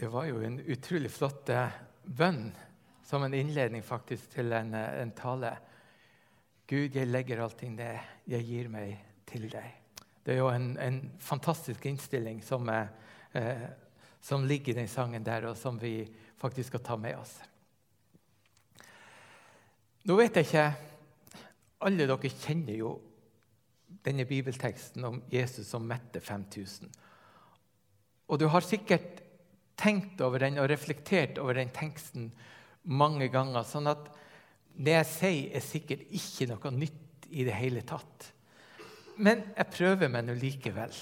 Det var jo en utrolig flott eh, bønn som en innledning faktisk til en, eh, en, tale. Gud, jeg legger allting det jeg gir meg til deg. Det er jo en, en fantastisk innstilling som, eh, som, ligger i den sangen der, og som vi faktisk skal ta med oss. Nå vet jeg ikke Alle dere kjenner jo denne bibelteksten om Jesus som mette 5000. Og du har sikkert tenkt over den og reflektert over den teksten mange ganger. Sånn at det jeg sier, er sikkert ikke noe nytt i det hele tatt. Men jeg prøver meg nå likevel.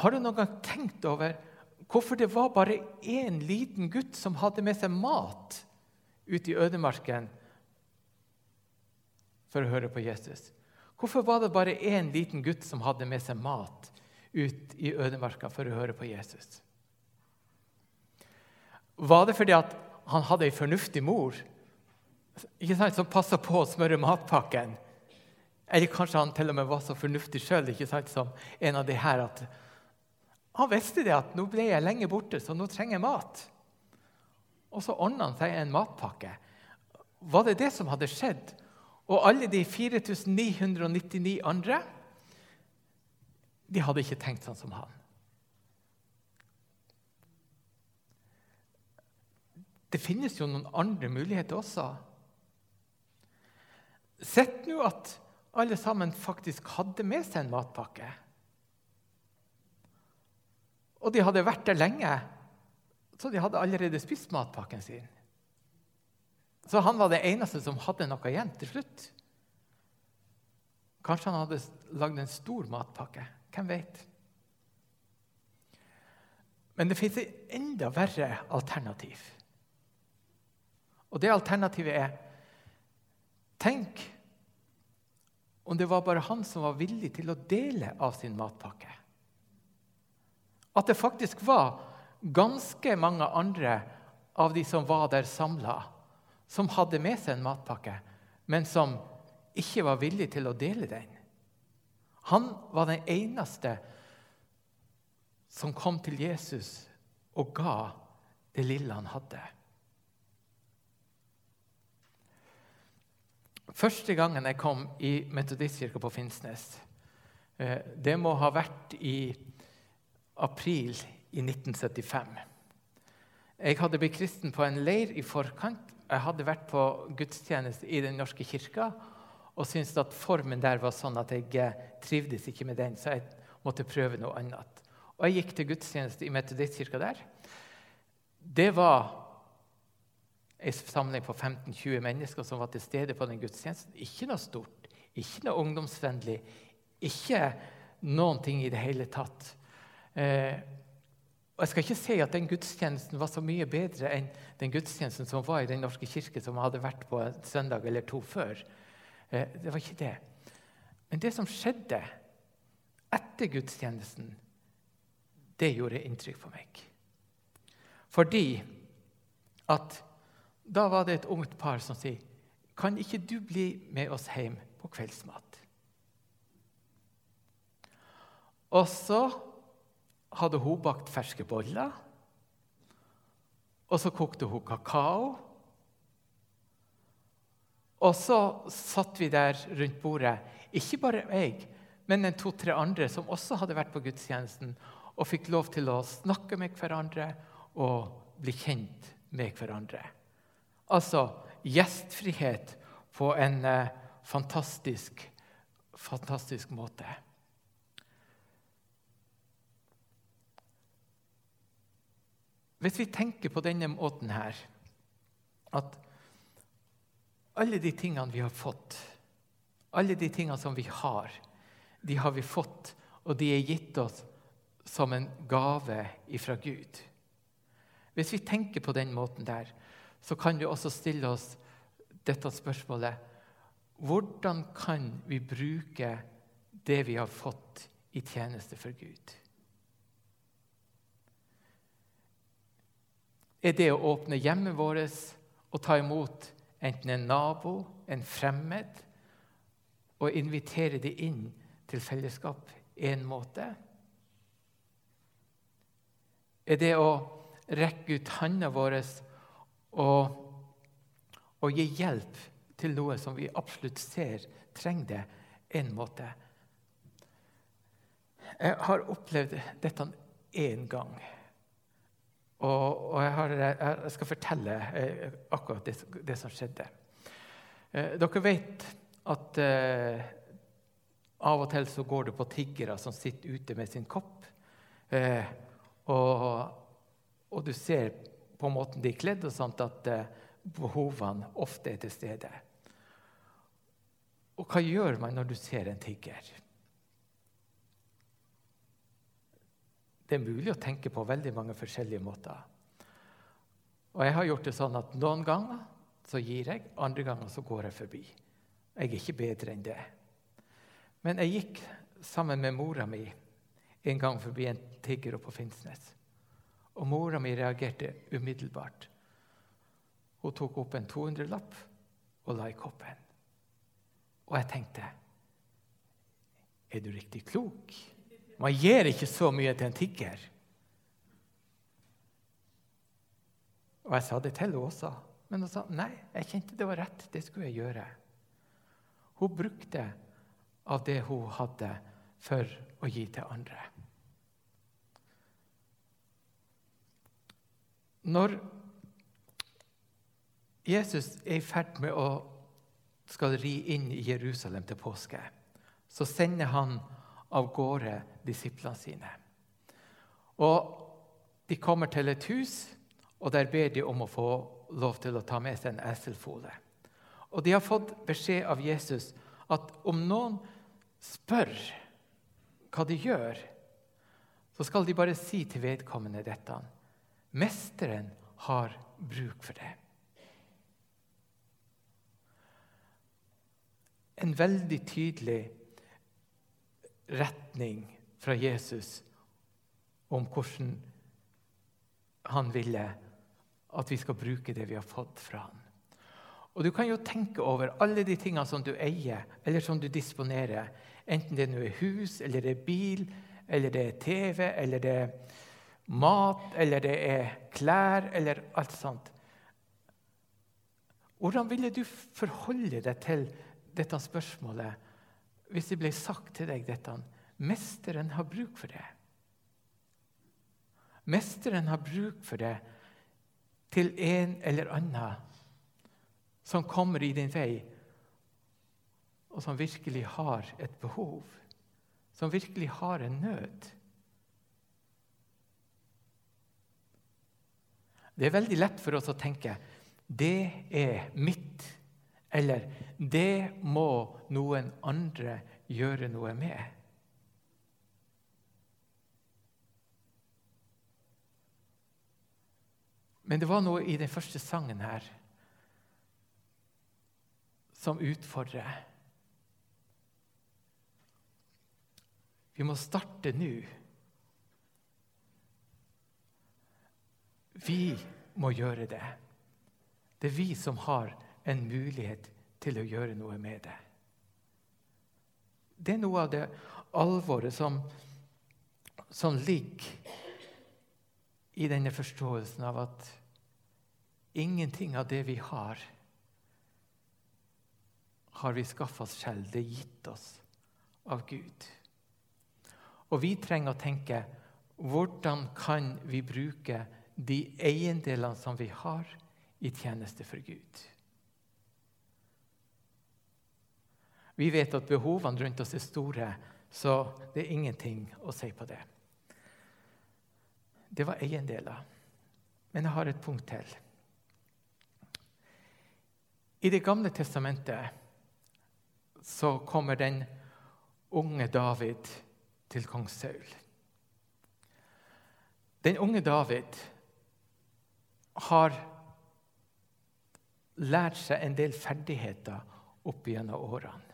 Har du noen gang tenkt over hvorfor det var bare én liten gutt som hadde med seg mat ut i ødemarken for å høre på Jesus? Hvorfor var det bare én liten gutt som hadde med seg mat ut i ødemarka for å høre på Jesus? Var det fordi han hadde ei fornuftig mor sant, som passa på å smøre matpakken? Eller kanskje han til og med var så fornuftig sjøl som en av de her at han visste det at nå ble jeg lenge borte, så nå trenger jeg mat. Og så ordna han seg en matpakke. Var det det som hadde skjedd? Og alle de 4999 andre de hadde ikke tenkt sånn som han. Det finnes jo noen andre muligheter også. Sett nå at alle sammen faktisk hadde med seg en matpakke. Og de hadde vært der lenge, så de hadde allerede spist matpakken sin. Så han var det eneste som hadde noe igjen til slutt. Kanskje han hadde lagd en stor matpakke. Hvem vet? Men det fins et enda verre alternativ. Og det alternativet er Tenk om det var bare han som var villig til å dele av sin matpakke. At det faktisk var ganske mange andre av de som var der samla, som hadde med seg en matpakke, men som ikke var villig til å dele den. Han var den eneste som kom til Jesus og ga det lille han hadde. Første gangen jeg kom i Metodistkirka på Finnsnes, eh, det må ha vært i april i 1975. Jeg hadde blitt kristen på en leir i forkant. Jeg hadde vært på gudstjeneste i Den norske kirka og syntes at formen der var sånn at jeg eh, trivdes ikke med den, så jeg måtte prøve noe annet. Og Jeg gikk til gudstjeneste i Metodistkirka der. Det var en samling på 15-20 mennesker som var til stede på den gudstjenesten. Ikke noe stort, ikke noe ungdomsvennlig, ikke noen ting i det hele tatt. Eh, og Jeg skal ikke si at den gudstjenesten var så mye bedre enn den gudstjenesten som var i Den norske kirke, som hadde vært på en søndag eller to før. Eh, det var ikke det. Men det som skjedde etter gudstjenesten, det gjorde inntrykk på meg. Fordi at da var det et ungt par som sier, 'Kan ikke du bli med oss hjem på kveldsmat?' Og så hadde hun bakt ferske boller. Og så kokte hun kakao. Og så satt vi der rundt bordet, ikke bare jeg, men en to-tre andre som også hadde vært på gudstjenesten, og fikk lov til å snakke med hverandre og bli kjent med hverandre. Altså gjestfrihet på en eh, fantastisk, fantastisk måte. Hvis vi tenker på denne måten her at alle de tingene vi har fått, alle de tingene som vi har, de har vi fått, og de er gitt oss som en gave ifra Gud. Hvis vi tenker på den måten der, så kan vi også stille oss dette spørsmålet Hvordan kan vi bruke det vi har fått, i tjeneste for Gud? Er det å åpne hjemmet vårt og ta imot enten en nabo, en fremmed, og invitere dem inn til fellesskap én måte? er det å rekke ut hånda vår og, og gi hjelp til noe som vi absolutt ser trenger det, en måte. Jeg har opplevd dette én gang. Og, og jeg, har, jeg, skal fortelle eh, akkurat det, det som skjedde. Eh, dere vet at eh, av og til så går det på tiggere som sitter ute med sin kopp. Eh, og, og, du ser på måten de er kledd, og sånt at eh, behovene ofte er til stede. Og hva gjør man når du ser en tigger? Det er mulig å tenke på veldig mange forskjellige måter. Og jeg har gjort det sånn at noen ganger så gir jeg, andre ganger så går jeg forbi. Jeg er ikke bedre enn det. Men jeg gikk sammen med mora mi en gang forbi en tigger oppe på Finnsnes. Og mora mi reagerte umiddelbart. Hun tok opp en 200-lapp og la i koppen. Og jeg tenkte Er du riktig klok? Man gir ikke så mye til en tigger. Og jeg sa det til henne også. Men hun sa nei, jeg kjente det var rett. Det skulle jeg gjøre. Hun brukte av det hun hadde, for å gi til andre. Når Jesus er i ferd med å skal ri inn i Jerusalem til påske, så sender han av gårde disiplene sine. Og De kommer til et hus, og der ber de om å få lov til å ta med seg en eselfole. Og de har fått beskjed av Jesus at om noen spør hva de gjør, så skal de bare si til vedkommende dette. Mesteren har bruk for det. en veldig tydelig retning fra Jesus om hvordan han ville at vi skal bruke det vi har fått fra han. Og Du kan jo tenke over alle de tingene som du eier, eller som du disponerer. Enten det er hus, eller det er bil, eller det er TV, eller det er mat, eller det er klær, eller alt sånt. Hvordan ville du forholde deg til dette spørsmålet hvis det ble sagt til deg dette Mesteren har bruk for det. Mesteren har bruk for det til en eller annen som kommer i din vei, og som virkelig har et behov, som virkelig har en nød. Det er veldig lett for oss å tenke det er mitt eller 'det må noen andre gjøre noe med'. Men det var noe i den første sangen her som utfordrer. Vi må starte nå. Vi må gjøre det. Det er vi som har en mulighet til å gjøre noe med det. Det er noe av det alvoret som, som ligger i denne forståelsen av at ingenting av det vi har, har vi skaffa oss selv. Det er gitt oss av Gud. Og vi trenger å tenke hvordan kan vi bruke de eiendelene som vi har, i tjeneste for Gud? Vi vet at behovene rundt oss er store, så det er ingenting å si på det. Det var eiendeler. Men jeg har et punkt til. I Det gamle testamentet så kommer den unge David til kong Saul. Den unge David har lært seg en del ferdigheter opp gjennom årene.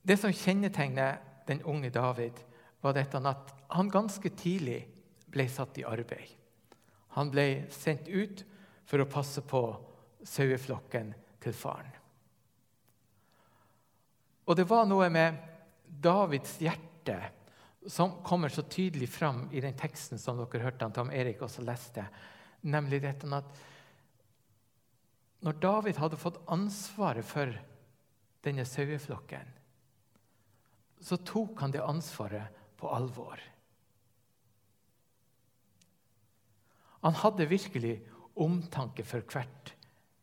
Det som kjennetegner den unge David, var dette at han ganske tidlig ble satt i arbeid. Han ble sendt ut for å passe på saueflokken til faren. Og det var noe med Davids hjerte som kommer så tydelig fram i den teksten som dere hørte han Tom Erik også leste, nemlig dette at når David hadde fått ansvaret for denne saueflokken, så tok han det ansvaret på alvor. Han hadde virkelig omtanke for hvert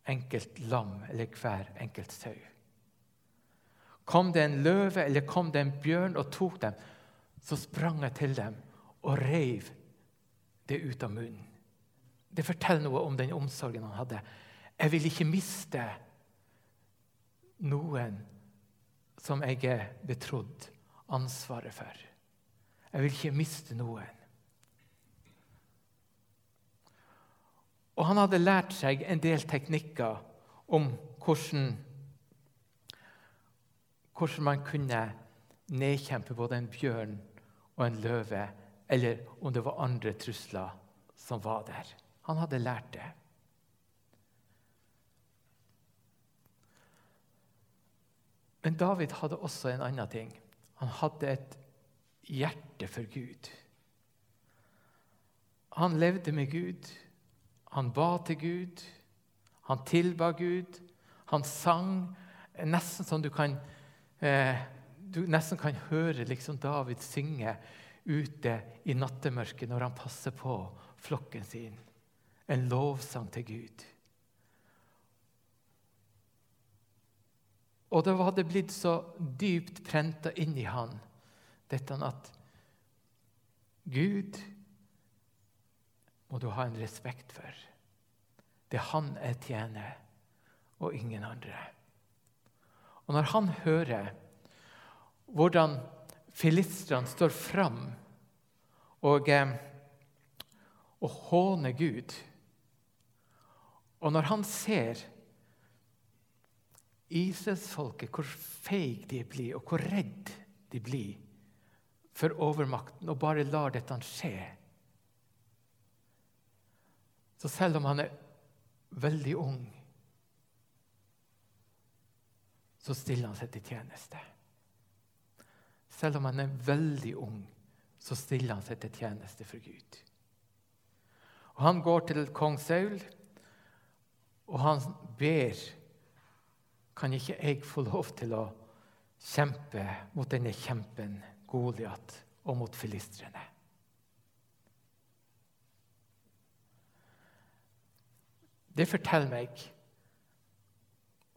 enkelt lam eller hver enkelt sau. Kom det en løve eller kom det en bjørn og tok dem, så sprang jeg til dem og reiv det ut av munnen. Det forteller noe om den omsorgen han hadde. Jeg vil ikke miste noen som jeg er betrodd ansvaret for. Jeg vil ikke miste noen. Og han hadde lært seg en del teknikker om hvordan, hvordan man kunne nedkjempe både en bjørn og en løve, eller om det var andre trusler som var der. Han hadde lært det. Men David hadde også en annen ting. Han hadde et hjerte for Gud. Han levde med Gud. Han ba til Gud, han tilba Gud, han sang Nesten som du kan eh, du nesten kan høre liksom David synge ute i nattemørket når han passer på flokken sin. En lovsang til Gud. Og det hadde blitt så dypt prenta inn i han dette at Gud må du ha en respekt for. Det er han jeg tjener, og ingen andre. Og når han hører hvordan filistrene står fram og, eh, og håner Gud Og når han ser Israelsfolket, hvor feige de blir, og hvor redd de blir for overmakten, og bare lar dette skje så selv om han er veldig ung, så stiller han seg til tjeneste. Selv om han er veldig ung, så stiller han seg til tjeneste for Gud. Og Han går til kong Saul, og han ber Kan ikke jeg få lov til å kjempe mot denne kjempen Goliat og mot filistrene? Det forteller meg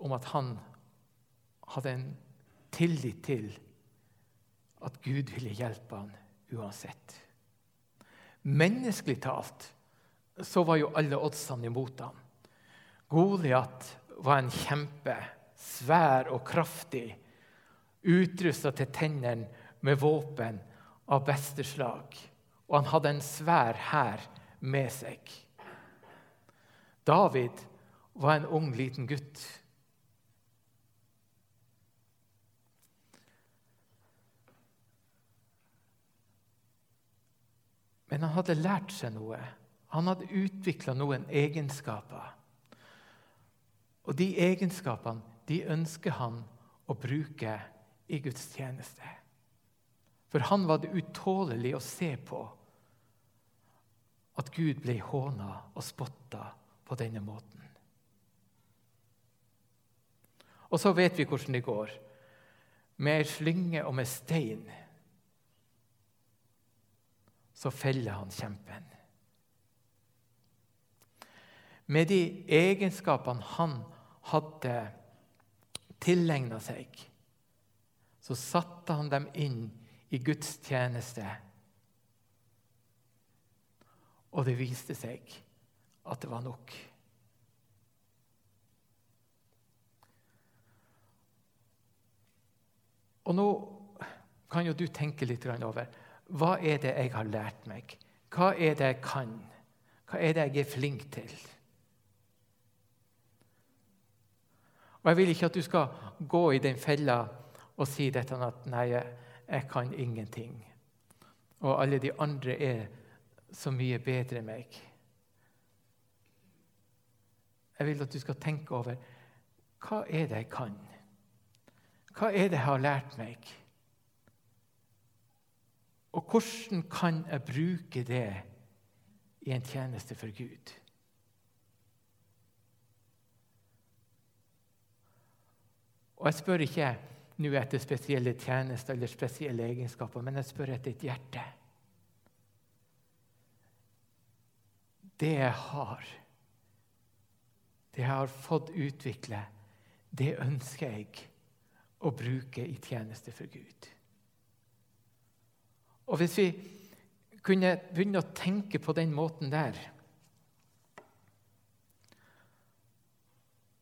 om at han hadde en tillit til at Gud ville hjelpe han uansett. Menneskelig talt så var jo alle oddsene imot ham. Goliat var en kjempe, svær og kraftig, utrusta til tennene med våpen av beste slag. Og han hadde en svær hær med seg. David var en ung, liten gutt. Men han hadde lært seg noe. Han hadde utvikla noen egenskaper. Og de egenskapene de ønsker han å bruke i Guds tjeneste. For han var det utålelig å se på at Gud ble håna og spotta på denne måten. Og så vet vi hvordan det går. Med ei slynge og med stein så feller han kjempen. Med de egenskapene han hadde tilegna seg, så satte han dem inn i Guds tjeneste. Og det viste seg at det var nok. Og nå kan jo du tenke litt over hva er det jeg har lært meg? Hva er det jeg kan? Hva er det jeg er flink til? Og Jeg vil ikke at du skal gå i den fella og si dette at 'nei, jeg kan ingenting', og alle de andre er så mye bedre enn meg. Jeg vil at du skal tenke over hva er det jeg kan? Hva er det jeg har lært meg? Og hvordan kan jeg bruke det i en tjeneste for Gud? Og jeg spør ikke nå etter spesielle tjenester eller spesielle egenskaper, men jeg spør etter et hjerte. Det jeg har, det jeg har fått utvikle, det ønsker jeg å bruke i tjeneste for Gud. Og Hvis vi kunne begynne å tenke på den måten der,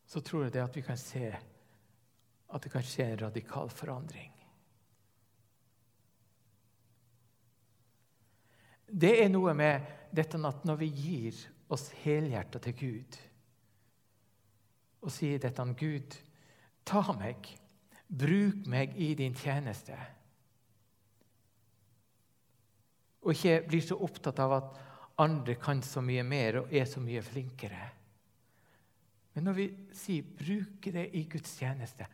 så tror jeg det at vi kan se at det kan skje en radikal forandring. Det er noe med dette at når vi gir oss helhjerta til Gud og sier dette om Gud, ta meg, bruk meg i din tjeneste Og ikke blir så opptatt av at andre kan så mye mer og er så mye flinkere. Men når vi sier 'bruke det i Guds tjeneste',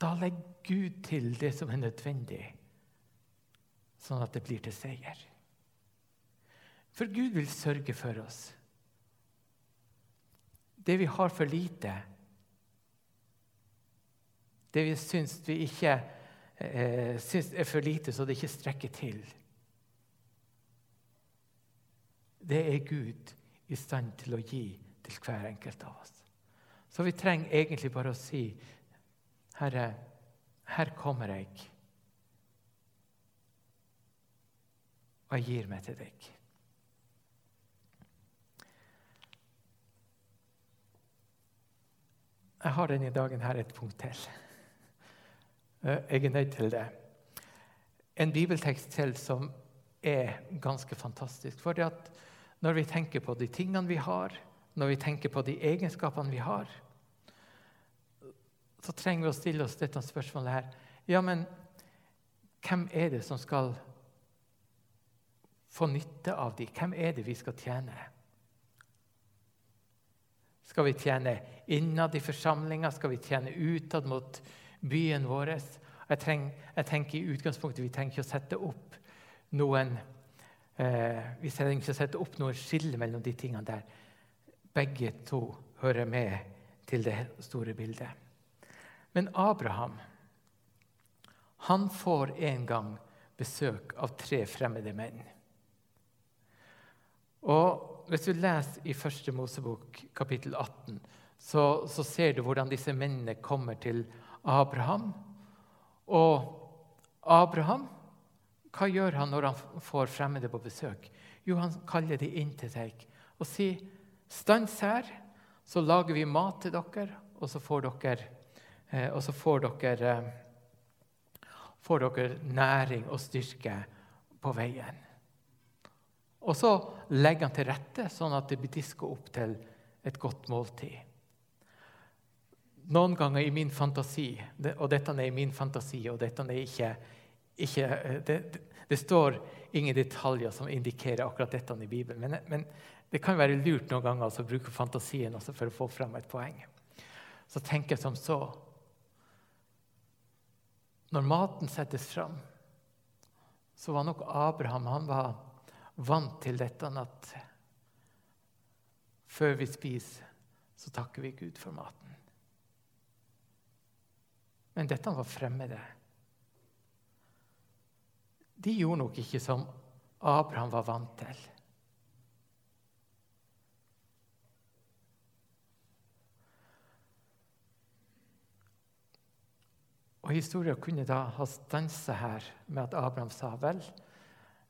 da legger Gud til det som er nødvendig, sånn at det blir til seier. For Gud vil sørge for oss. Det vi har for lite, det vi syns vi ikke eh, syns er for lite, så det ikke strekker til, det er Gud i stand til å gi til hver enkelt av oss. Så vi trenger egentlig bare å si Herre, her kommer jeg. Og jeg gir meg til deg. Jeg har denne dagen her et punkt til. Eh, jeg er nødt til det. En bibeltekst til som er ganske fantastisk. For når vi tenker på de tingene vi har, når vi tenker på de egenskapene vi har, så trenger vi å stille oss dette spørsmålet her. Ja, men hvem er det som skal få nytte av de? Hvem er det vi skal tjene? Skal vi tjene innad i forsamlinga? Skal vi tjene utad mot byen vår? Jeg, treng, jeg, tenker i utgangspunktet Vi trenger ikke å sette opp noen eh, vi trenger ikke setter sette opp noe skille mellom de tingene der. Begge to hører med til det store bildet. Men Abraham han får en gang besøk av tre fremmede menn. Og Hvis du leser i Første Mosebok kapittel 18, så, så ser du hvordan disse mennene kommer til Abraham. Og Abraham, hva gjør han når han får fremmede på besøk? Jo, han kaller de inn til seg og sier, 'Stans her, så lager vi mat til dere, og så får dere Eh, så får dere, eh, får dere næring og styrke på veien. Og så legger han til rette sånn at det blir diska opp til et godt måltid. Noen ganger i min fantasi, og dette er i min fantasi, og dette er ikke, ikke eh, det, det, står ingen detaljer som indikerer akkurat dette i Bibelen. Men, men det kan være lurt noen ganger å bruke fantasien for å få frem et poeng. Så tenker jeg som så når maten settes fram, så var nok Abraham han var vant til dette at før vi spiser, så takker vi Gud for maten. Men dette var fremmede. De gjorde nok ikke som Abraham var vant til. Og Historien kunne da ha stansa her med at Abraham sa vel,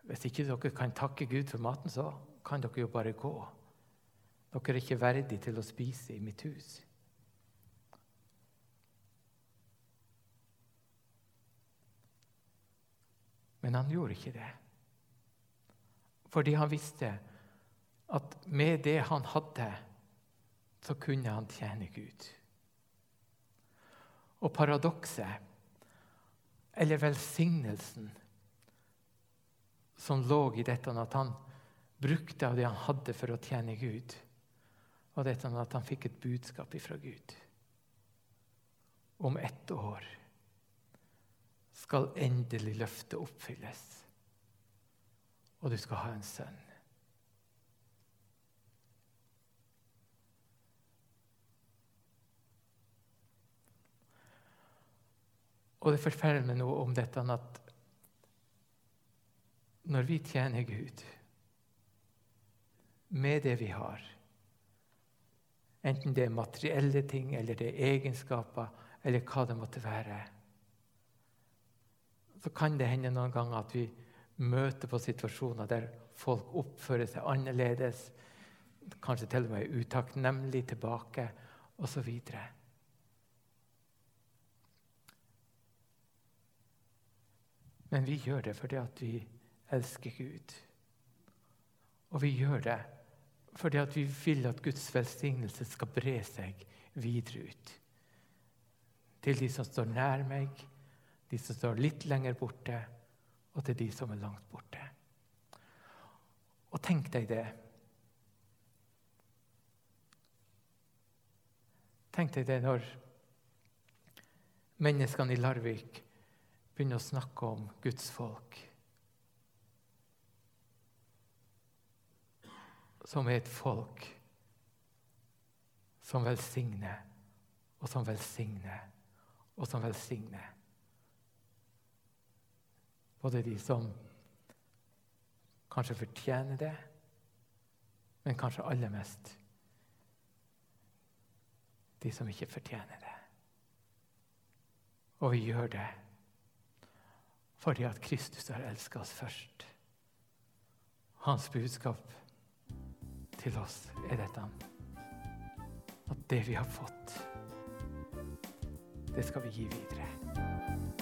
hvis ikke dere kan takke Gud for maten, så kan dere jo bare gå. Dere er ikke verdige til å spise i mitt hus. Men han gjorde ikke det. Fordi han visste at med det han hadde, så kunne han tjene Gud. Og paradokset eller velsignelsen som lå i dette at han brukte av det han hadde for å tjene Gud, var dette at han fikk et budskap fra Gud. Om ett år skal endelig løftet oppfylles. og du skal ha en sønn. Og det forteller meg noe om dette at når vi tjener Gud med det vi har, enten det er materielle ting eller det er egenskaper eller hva det måtte være, så kan det hende noen ganger at vi møter på situasjoner der folk oppfører seg annerledes, kanskje til og med utakknemlig tilbake, osv. Men vi gjør det fordi at vi elsker Gud. Og vi gjør det fordi at vi vil at Guds velsignelse skal bre seg videre ut. Til de som står nær meg, de som står litt lenger borte, og til de som er langt borte. Og tenk deg det. Tenk deg det når menneskene i Larvik begynner å snakke om Guds folk. Som er et folk som velsigner, og som velsigner, og som velsigner. Både de som kanskje fortjener det, men kanskje aller mest de som ikke fortjener det. Og vi gjør det fordi at Kristus har elska oss først. Hans budskap til oss er dette at det vi har fått, det skal vi gi videre.